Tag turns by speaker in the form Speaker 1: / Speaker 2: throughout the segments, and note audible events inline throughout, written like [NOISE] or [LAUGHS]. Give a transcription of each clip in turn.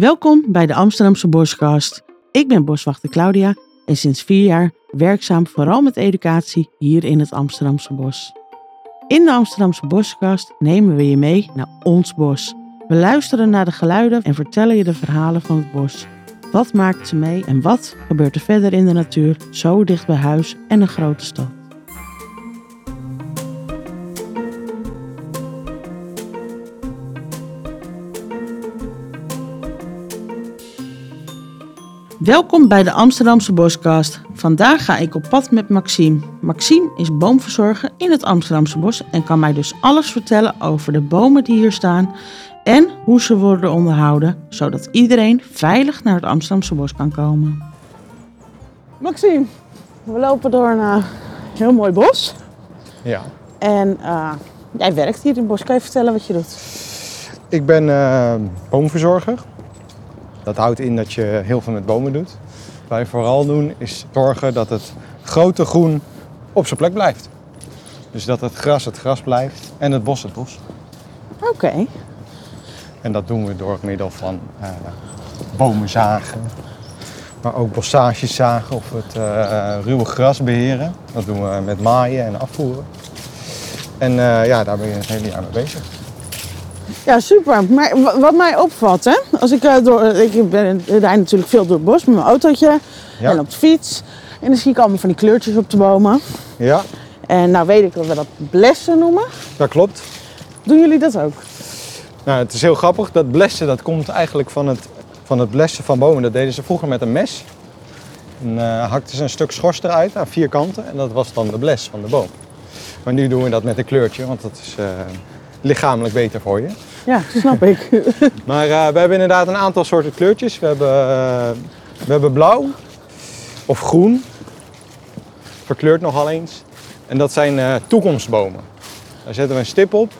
Speaker 1: Welkom bij de Amsterdamse Boskast. Ik ben boswachter Claudia en sinds vier jaar werkzaam vooral met educatie hier in het Amsterdamse bos. In de Amsterdamse Boskast nemen we je mee naar ons bos. We luisteren naar de geluiden en vertellen je de verhalen van het bos. Wat maakt ze mee en wat gebeurt er verder in de natuur, zo dicht bij huis en een grote stad? Welkom bij de Amsterdamse Boskast. Vandaag ga ik op pad met Maxime. Maxime is boomverzorger in het Amsterdamse bos en kan mij dus alles vertellen over de bomen die hier staan en hoe ze worden onderhouden, zodat iedereen veilig naar het Amsterdamse bos kan komen. Maxime, we lopen door een uh, heel mooi bos.
Speaker 2: Ja.
Speaker 1: En uh, jij werkt hier in het bos. Kan je vertellen wat je doet?
Speaker 2: Ik ben uh, boomverzorger. Dat houdt in dat je heel veel met bomen doet. Wat wij vooral doen is zorgen dat het grote groen op zijn plek blijft. Dus dat het gras het gras blijft en het bos het bos.
Speaker 1: Oké. Okay.
Speaker 2: En dat doen we door middel van uh, bomen zagen, maar ook bossages zagen of het uh, ruwe gras beheren. Dat doen we met maaien en afvoeren. En uh, ja, daar ben je het hele jaar mee bezig.
Speaker 1: Ja, super. Maar wat mij opvalt, hè, als ik, uh, door, ik ben rijd natuurlijk veel door het bos met mijn autootje ja. en op de fiets. En dan zie ik allemaal van die kleurtjes op de bomen.
Speaker 2: Ja.
Speaker 1: En nou weet ik dat we dat blessen noemen.
Speaker 2: Dat klopt.
Speaker 1: Doen jullie dat ook?
Speaker 2: Nou, het is heel grappig. Dat blessen dat komt eigenlijk van het, van het blessen van bomen. Dat deden ze vroeger met een mes. En uh, hakten ze een stuk schors eruit aan vier kanten. En dat was dan de bles van de boom. Maar nu doen we dat met een kleurtje, want dat is uh, lichamelijk beter voor je.
Speaker 1: Ja, snap ik. [LAUGHS]
Speaker 2: maar uh, we hebben inderdaad een aantal soorten kleurtjes. We hebben, we hebben blauw of groen. Verkleurt nogal eens. En dat zijn toekomstbomen. Daar zetten we een stip op.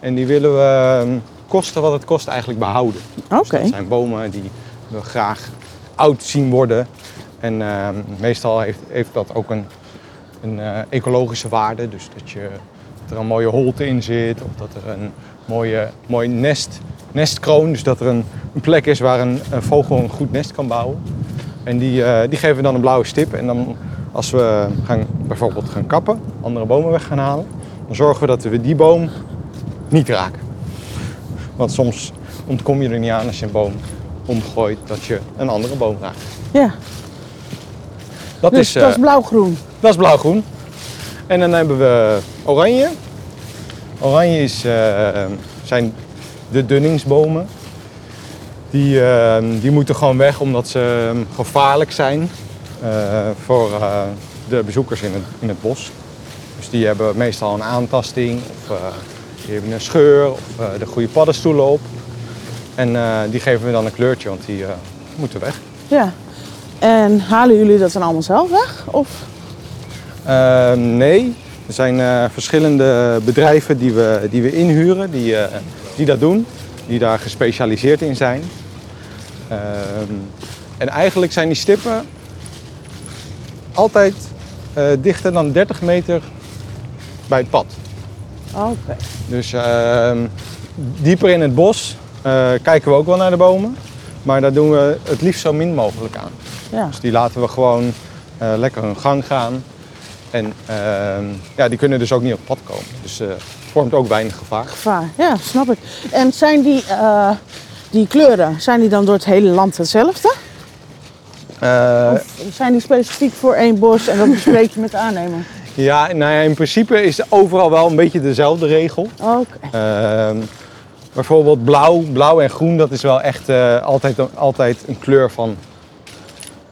Speaker 2: En die willen we ehm, kosten wat het kost eigenlijk behouden.
Speaker 1: Oké. Okay.
Speaker 2: Dus dat zijn bomen die we graag oud zien worden. En uh, meestal heeft, heeft, dat ook een, een ecologische waarde. Dus dat, je, dat er een mooie holte in zit. Of dat er een mooie, mooi nest, nestkroon. Dus dat er een, een plek is waar een, een, vogel een goed nest kan bouwen. En die, uh, die geven we dan een blauwe stip. En dan als we gaan, bijvoorbeeld gaan kappen, andere bomen weg gaan halen. Dan zorgen we dat we die boom niet raken. Want soms ontkom je er niet aan als je een boom omgooit dat je een andere boom raakt.
Speaker 1: Ja.
Speaker 2: Dat
Speaker 1: dus
Speaker 2: is,
Speaker 1: dat is blauw-groen?
Speaker 2: Dat is blauw-groen. En dan hebben we oranje. Oranje is, uh, zijn de dunningsbomen. Die, uh, die moeten gewoon weg omdat ze gevaarlijk zijn uh, voor de bezoekers in het, in het bos. Dus die hebben meestal een aantasting of die hebben een scheur of de goede paddenstoelen op. En die geven we dan een kleurtje, want die moeten weg.
Speaker 1: Ja. En halen jullie dat dan allemaal zelf weg? Of?
Speaker 2: Ehm, nee. Er zijn verschillende bedrijven die we, die we inhuren, die, die dat doen. Die daar gespecialiseerd in zijn. Ehm, en eigenlijk zijn die stippen altijd dichter dan 30 meter bij het pad.
Speaker 1: Oké.
Speaker 2: Dus uh, dieper in het bos kijken we ook wel naar de bomen. Maar daar doen we het liefst zo min mogelijk aan.
Speaker 1: Ja.
Speaker 2: Dus die laten we gewoon lekker hun gang gaan. En ehm, ja, die kunnen dus ook niet op het pad komen. Dus het vormt ook weinig gevaar.
Speaker 1: Gevaar, ja, snap ik. En zijn die, die kleuren, zijn die dan door het hele land hetzelfde? of zijn die specifiek voor één bos en dat bespreek je met de aannemer? [LAUGHS]
Speaker 2: Ja, nou ja, in principe is overal wel een beetje dezelfde regel.
Speaker 1: Okay.
Speaker 2: Uh, bijvoorbeeld blauw, blauw en groen, dat is wel echt uh, altijd, altijd een kleur van...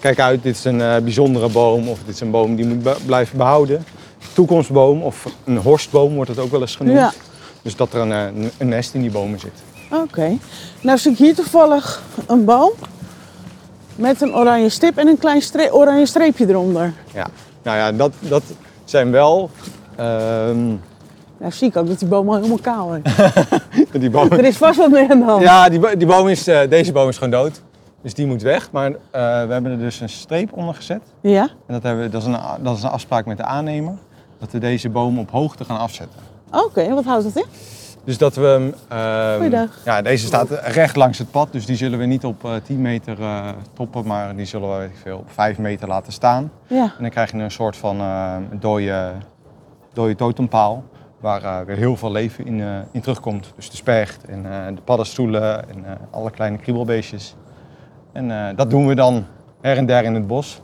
Speaker 2: Kijk uit, dit is een uh, bijzondere boom of dit is een boom die moet blijven behouden. Toekomstboom of een horstboom wordt het ook wel eens genoemd.
Speaker 1: Ja.
Speaker 2: Dus dat er een, een, een, nest in die bomen zit.
Speaker 1: Oké. Okay. Nou zie ik hier toevallig een boom met een oranje stip en een klein oranje streepje eronder.
Speaker 2: Ja, nou ja, dat, dat zijn wel.
Speaker 1: Um... Nou, zie ik ook dat die boom al helemaal kaal is. [LAUGHS]
Speaker 2: die boom...
Speaker 1: Er is vast wat meer aan de hand.
Speaker 2: Ja, die, die boom is, uh, deze boom is gewoon dood. Dus die moet weg. Maar uh, we hebben er dus een streep onder gezet.
Speaker 1: Ja.
Speaker 2: En dat, hebben we, dat, is een, dat is een afspraak met de aannemer. Dat we deze boom op hoogte gaan afzetten.
Speaker 1: Oké, okay, en wat houdt dat in?
Speaker 2: Dus dat we hem... ehm,
Speaker 1: Goeiedag.
Speaker 2: Ja, deze staat recht langs het pad, dus die zullen we niet op eh, 10 meter eh, toppen, maar die zullen we weet ik veel, op 5 meter laten staan.
Speaker 1: Ja.
Speaker 2: En dan krijg je een soort van eh dode, dode totempaal, waar eh, weer heel veel leven in, eh, in terugkomt. Dus de specht en eh, de paddenstoelen en eh, alle kleine kriebelbeestjes. En eh, dat doen we dan her en der in het bos.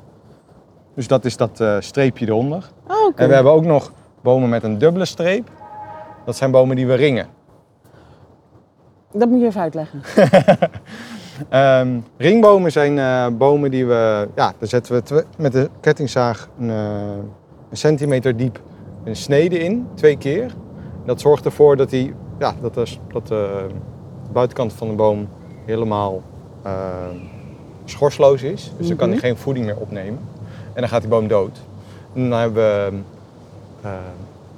Speaker 2: Dus dat is dat eh, streepje eronder.
Speaker 1: Oh, oké.
Speaker 2: En we hebben ook nog bomen met een dubbele streep. Dat zijn bomen die we ringen.
Speaker 1: Dat moet je even uitleggen. [LAUGHS]
Speaker 2: Ehm, ringbomen zijn eh, bomen die we, ja, daar zetten we met de kettingzaag een, een centimeter diep een snede in, twee keer. Dat zorgt ervoor dat, die, ja, dat, de, dat de buitenkant van de boom helemaal eh, schorsloos is. Dus dan kan hij
Speaker 1: Mhm.
Speaker 2: geen voeding meer opnemen. En dan gaat die boom dood. En dan hebben we eh,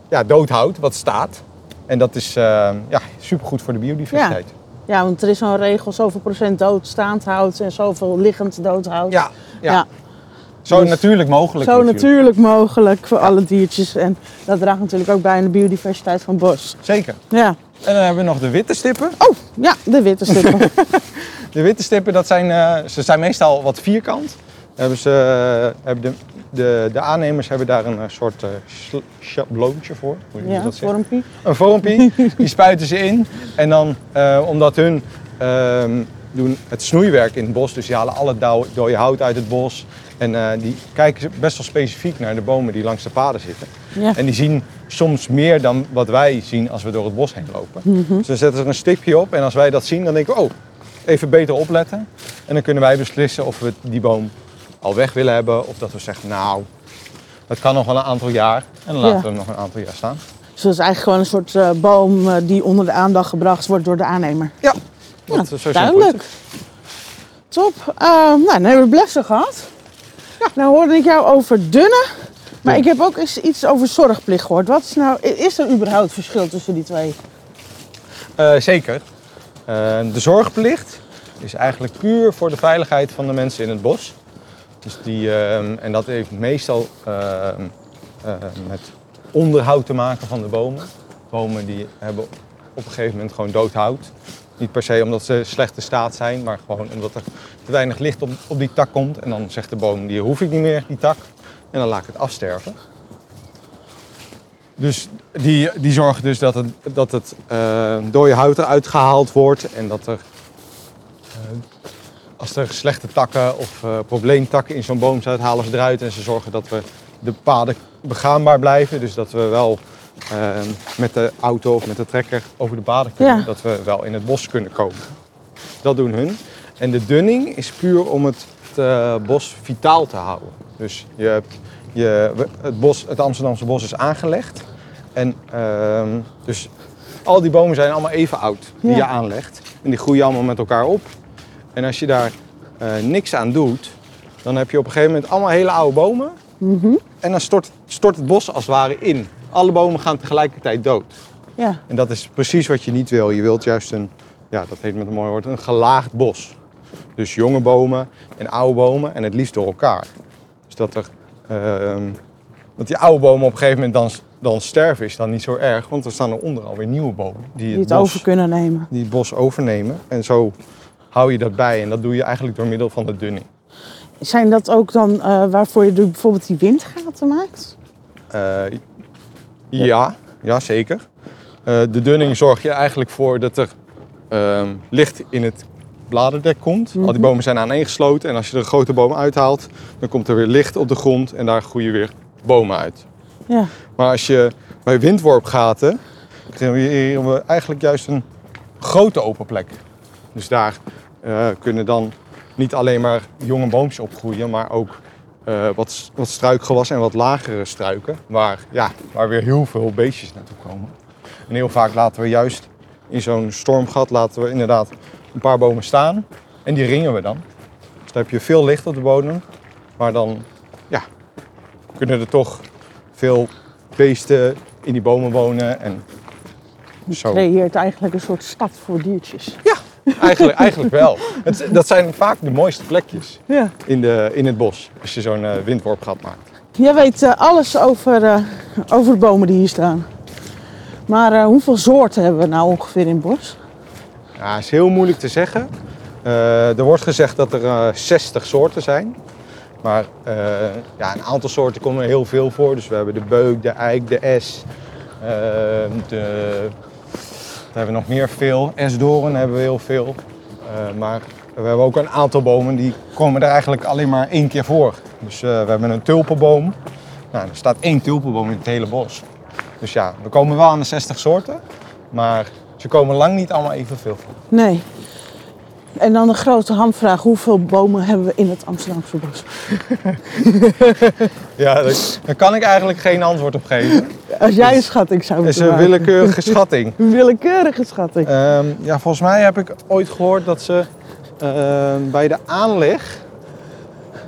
Speaker 2: ja, doodhout wat staat. En dat is eh, ja, supergoed voor de biodiversiteit.
Speaker 1: Ja, want er is zo'n regel, zoveel procent dood staand hout en zoveel liggend doodhout.
Speaker 2: Ja, ja.
Speaker 1: Ja.
Speaker 2: Zo
Speaker 1: Dus
Speaker 2: natuurlijk mogelijk.
Speaker 1: Zo natuurlijk mogelijk voor alle diertjes. En dat draagt natuurlijk ook bij aan de biodiversiteit van het bos.
Speaker 2: Zeker.
Speaker 1: Ja.
Speaker 2: En dan hebben we nog de witte stippen.
Speaker 1: Oh, ja, de witte stippen. [LAUGHS]
Speaker 2: De witte stippen, dat zijn, eh, ze zijn meestal wat vierkant. Hebben ze, eh, hebben de, de, de aannemers hebben daar een eh, soort sl- schabloontje voor. Hoe
Speaker 1: ja,
Speaker 2: dat
Speaker 1: vormpie.
Speaker 2: Een vormpie. [LAUGHS] Die spuiten ze in. En dan, omdat hun ehm, doen het snoeiwerk in het bos. Dus die halen alle dou- dode hout uit het bos. En die kijken best wel specifiek naar de bomen die langs de paden zitten.
Speaker 1: Ja.
Speaker 2: En die zien soms meer dan wat wij zien als we door het bos heen lopen.
Speaker 1: Mhm.
Speaker 2: Dus dan zetten ze er een stipje op en als wij dat zien, dan denken we, oh, even beter opletten. En dan kunnen wij beslissen of we die boom al weg willen hebben of dat we zeggen, nou, het kan nog wel een aantal jaar. En dan laten
Speaker 1: Ja.
Speaker 2: we hem nog een aantal jaar staan.
Speaker 1: Dus dat is eigenlijk gewoon een soort eh, boom eh, die onder de aandacht gebracht wordt door de aannemer.
Speaker 2: Ja,
Speaker 1: Ja,
Speaker 2: dat is zo
Speaker 1: duidelijk. Top. Eh, nou, dan hebben we blessen gehad. Nou hoorde ik jou over dunne. Maar ik heb ook eens iets over zorgplicht gehoord. Wat is nou, is er überhaupt verschil tussen die twee?
Speaker 2: Eh, zeker. Eh, de zorgplicht is eigenlijk puur voor de veiligheid van de mensen in het bos. Dus die, ehm, en dat heeft meestal ehm, eh, met onderhoud te maken van de bomen. Bomen die hebben op een gegeven moment gewoon dood hout. Niet per se omdat ze slechte staat zijn, maar gewoon omdat er te weinig licht op, op die tak komt. En dan zegt de boom, die hoef ik niet meer, die tak. En dan laat ik het afsterven. Dus die, die zorgen dus dat het, dat het eh, dode hout eruit gehaald wordt en dat er, eh, als er slechte takken of eh, probleemtakken in zo'n boom zijn, halen ze eruit en ze zorgen dat we de paden begaanbaar blijven. Dus dat we wel met de auto of met de trekker over de paden kunnen,
Speaker 1: Ja.
Speaker 2: dat we wel in het bos kunnen komen. Dat doen hun. En de dunning is puur om het bos vitaal te houden. Dus je hebt je, het, bos, het Amsterdamse bos is aangelegd. En ehm, dus al die bomen zijn allemaal even oud die
Speaker 1: Ja.
Speaker 2: je aanlegt. En die groeien allemaal met elkaar op. En als je daar eh, niks aan doet, dan heb je op een gegeven moment allemaal hele oude bomen. En dan stort, stort het bos als het ware in. Alle bomen gaan tegelijkertijd dood.
Speaker 1: Ja,
Speaker 2: En dat is precies wat je niet wil. Je wilt juist een, ja, dat heet met een mooi woord, een gelaagd bos. Dus jonge bomen en oude bomen en het liefst door elkaar. Dus dat er, ehm, dat die oude bomen op een gegeven moment dan, dan sterven is dan niet zo erg. Want er staan eronder alweer nieuwe bomen die
Speaker 1: die
Speaker 2: het, bos,
Speaker 1: over kunnen nemen.
Speaker 2: die het bos overnemen. En zo hou je dat bij. En dat doe je eigenlijk door middel van de dunning.
Speaker 1: Zijn dat ook dan eh, waarvoor je bijvoorbeeld die windgaten maakt?
Speaker 2: Eh, ja, ja, zeker. Eh, de dunning zorg je eigenlijk voor dat er ehm, licht in het bladerdek komt. Al die bomen zijn aaneengesloten en als je er een grote boom uithaalt, dan komt er weer licht op de grond en daar groeien weer bomen uit.
Speaker 1: Ja,
Speaker 2: Maar als je bij windworpgaten, creëren we eigenlijk juist een grote open plek. Dus daar eh, kunnen dan niet alleen maar jonge boompjes opgroeien, maar ook eh, wat, wat struikgewas en wat lagere struiken, waar, ja, waar weer heel veel beestjes naartoe komen. En heel vaak laten we juist in zo'n stormgat laten we inderdaad een paar bomen staan en die ringen we dan. Dus dan heb je veel licht op de bodem, maar dan ja, kunnen er toch veel beesten in die bomen wonen. En zo.
Speaker 1: creëert eigenlijk een soort stad voor diertjes.
Speaker 2: Eigenlijk, eigenlijk wel. Het, dat zijn vaak de mooiste plekjes
Speaker 1: Ja.
Speaker 2: in, de, in het bos, als je zo'n eh, windworpgat maakt.
Speaker 1: Jij weet eh, alles over, eh, over de bomen die hier staan. Maar hoeveel soorten hebben we nou ongeveer in het bos?
Speaker 2: Ja, is heel moeilijk te zeggen. Eh, er wordt gezegd dat er eh 60 soorten zijn. Maar eh, ja, een aantal soorten komen er heel veel voor. Dus we hebben de beuk, de eik, de es. eh, de, daar hebben nog meer veel. Esdoorn hebben we heel veel. Eh, maar we hebben ook een aantal bomen die komen er eigenlijk alleen maar één keer voor. Dus eh, we hebben een tulpenboom. Nou, er staat één tulpenboom in het hele bos. Dus ja, we komen wel aan de 60 soorten. Maar ze komen lang niet allemaal evenveel voor.
Speaker 1: Nee. En dan de grote hamvraag. Hoeveel bomen hebben we in het Amsterdamse bos? [LAUGHS]
Speaker 2: Ja, daar, kan ik eigenlijk geen antwoord op geven.
Speaker 1: Als jij een schatting zou
Speaker 2: Het is
Speaker 1: moeten
Speaker 2: een
Speaker 1: maken.
Speaker 2: willekeurige [LAUGHS] schatting.
Speaker 1: Een willekeurige schatting.
Speaker 2: Ehm, ja, volgens mij heb ik ooit gehoord dat ze ehm, bij de aanleg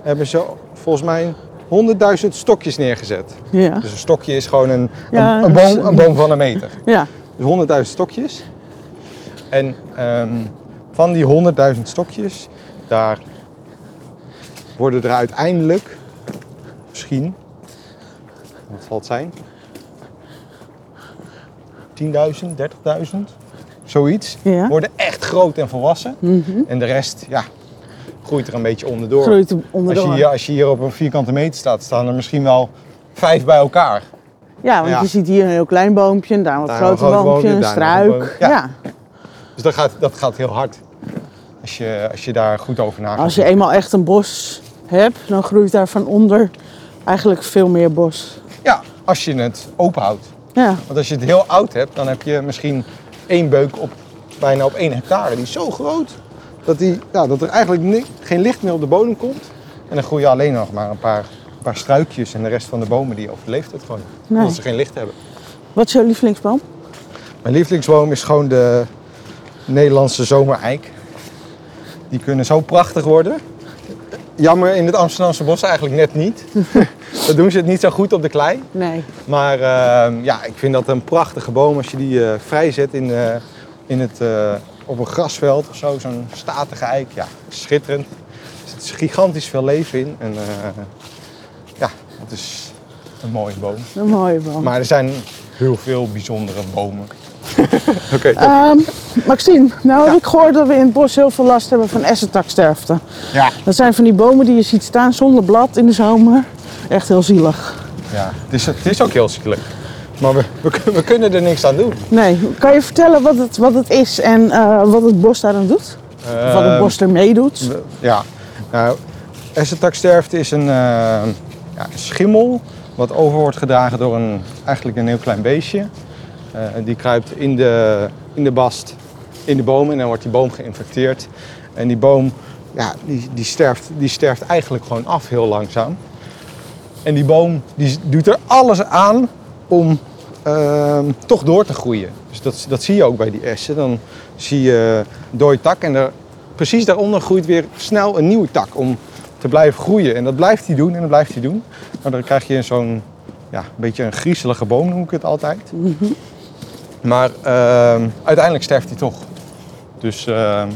Speaker 2: hebben ze volgens mij 100.000 stokjes neergezet.
Speaker 1: Ja.
Speaker 2: Dus een stokje is gewoon een,
Speaker 1: Ja,
Speaker 2: een, een
Speaker 1: dat is-
Speaker 2: boom, een boom van een meter.
Speaker 1: Ja.
Speaker 2: Dus 100.000 stokjes. En ehm, van die 100.000 stokjes, daar worden er uiteindelijk misschien, wat zal het zijn? 10.000, 30.000, zoiets.
Speaker 1: Ja.
Speaker 2: Worden echt groot en volwassen.
Speaker 1: Mhm.
Speaker 2: En de rest, ja, groeit er een beetje onderdoor.
Speaker 1: Groeit er
Speaker 2: als, je hier, als je hier op een vierkante meter staat, staan er misschien wel vijf bij elkaar.
Speaker 1: Ja, want
Speaker 2: Ja.
Speaker 1: je ziet hier een heel klein boompje, en daar een wat
Speaker 2: Daar een
Speaker 1: groter
Speaker 2: groot
Speaker 1: boompje,
Speaker 2: boompje,
Speaker 1: een struik. Ja.
Speaker 2: Dus dat gaat, dat gaat heel hard. Als je, als je daar goed over na
Speaker 1: Als je eenmaal echt een bos hebt, dan groeit daar van onder eigenlijk veel meer bos.
Speaker 2: Ja, als je het open houdt.
Speaker 1: Ja,
Speaker 2: Want als je het heel oud hebt, dan heb je misschien één beuk op bijna op één hectare. Die is zo groot dat, die, ja, dat er eigenlijk geen licht meer op de bodem komt. En dan groeien alleen nog maar een paar, een paar struikjes en de rest van de bomen die overleeft het gewoon.
Speaker 1: Nee.
Speaker 2: Omdat ze geen licht hebben.
Speaker 1: wat is jouw lievelingsboom?
Speaker 2: Mijn lievelingsboom is gewoon de Nederlandse zomereik. Die kunnen zo prachtig worden. Jammer in het Amsterdamse bos eigenlijk net niet. [LAUGHS] Dan doen ze het niet zo goed op de klei.
Speaker 1: Nee.
Speaker 2: Maar eh, ja, ik vind dat een prachtige boom als je die eh vrijzet in, eh, in het, eh, op een grasveld of zo. Zo'n statige eik. Ja, schitterend. Er zit gigantisch veel leven in. En het is een mooie boom.
Speaker 1: Een mooie boom.
Speaker 2: Maar er zijn heel veel bijzondere bomen. [LAUGHS] Oké.
Speaker 1: Ehm, Maxime, nou heb ik gehoord dat we in het bos heel veel last hebben van essentaksterfte.
Speaker 2: ja.
Speaker 1: Dat zijn van die bomen die je ziet staan zonder blad in de zomer. Echt heel zielig.
Speaker 2: ja. Het, is, het is ook heel zielig. Maar we, we, kun- we kunnen er niks aan doen.
Speaker 1: Nee, kan je vertellen wat het, wat het is en eh, wat het bos daar aan doet? Of wat het
Speaker 2: Ehm,
Speaker 1: bos ermee doet?
Speaker 2: Ja, nou, essentaksterfte is een, eh, ja, schimmel wat over wordt gedragen door een, eigenlijk een heel klein beestje. Eh, die kruipt in de, in de bast, in de boom en dan wordt die boom geïnfecteerd. En die boom ja, die, die, sterft, die sterft eigenlijk gewoon af heel langzaam. En die boom die doet er alles aan om ehm, toch door te groeien. Dus dat, dat zie je ook bij die essen. Dan zie je dode tak en er, precies daaronder groeit weer snel een nieuwe tak om te blijven groeien. En dat blijft hij doen en dat blijft hij doen. Maar dan krijg je zo'n ja, een beetje een griezelige boom, noem ik het altijd. Maar ehm, uiteindelijk sterft hij toch. Dus ehm,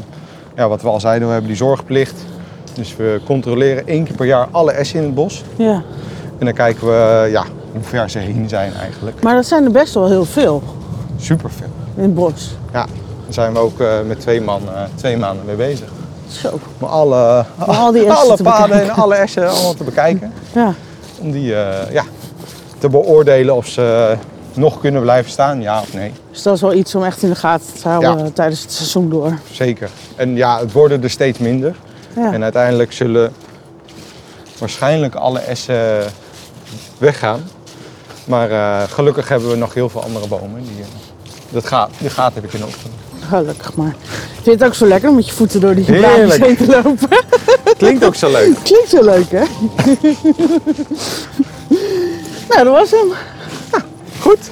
Speaker 2: ja, wat we al zeiden, we hebben die zorgplicht. Dus we controleren één keer per jaar alle essen in het bos.
Speaker 1: Ja.
Speaker 2: En dan kijken we ja, hoe ver ze heen zijn eigenlijk.
Speaker 1: Maar dat zijn er best wel heel veel
Speaker 2: Super veel.
Speaker 1: in het bos.
Speaker 2: Ja, daar zijn we ook eh, met twee man eh, twee maanden mee bezig.
Speaker 1: Zo.
Speaker 2: Om alle,
Speaker 1: al die [LAUGHS] essen
Speaker 2: alle paden en alle essen allemaal te bekijken.
Speaker 1: Ja.
Speaker 2: Om die eh, ja, te beoordelen of ze nog kunnen blijven staan, ja of nee.
Speaker 1: Dus dat is wel iets om echt in de gaten te houden
Speaker 2: Ja.
Speaker 1: tijdens het seizoen door.
Speaker 2: Zeker. En ja, het worden er steeds minder.
Speaker 1: Ja.
Speaker 2: En uiteindelijk zullen waarschijnlijk alle essen weggaan. Maar eh, gelukkig hebben we nog heel veel andere bomen. Die, eh, dat gaat, die gaat heb ik in opgenomen.
Speaker 1: Gelukkig maar. Vind je het ook zo lekker om met je voeten door die blaadjes heen te lopen? [LAUGHS]
Speaker 2: Klinkt ook zo leuk.
Speaker 1: Klinkt zo leuk, hè? [LAUGHS] nou, dat was hem.
Speaker 2: Goed.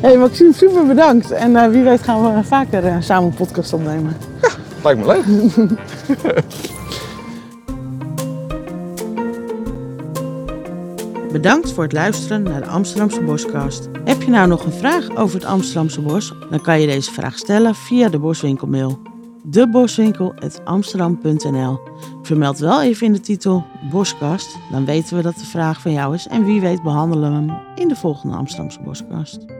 Speaker 1: Hey Maxime, super bedankt. En eh, wie weet gaan we vaker eh, samen een podcast opnemen.
Speaker 2: Lijkt me leuk. [LAUGHS]
Speaker 1: Bedankt voor het luisteren naar de Amsterdamse Boscast. Heb je nou nog een vraag over het Amsterdamse bos? Dan kan je deze vraag stellen via de Boswinkelmail. deboswinkel.amsterdam.nl Vermeld wel even in de titel Boskast, dan weten we dat de vraag van jou is en wie weet behandelen we hem in de volgende Amsterdamse Boskast.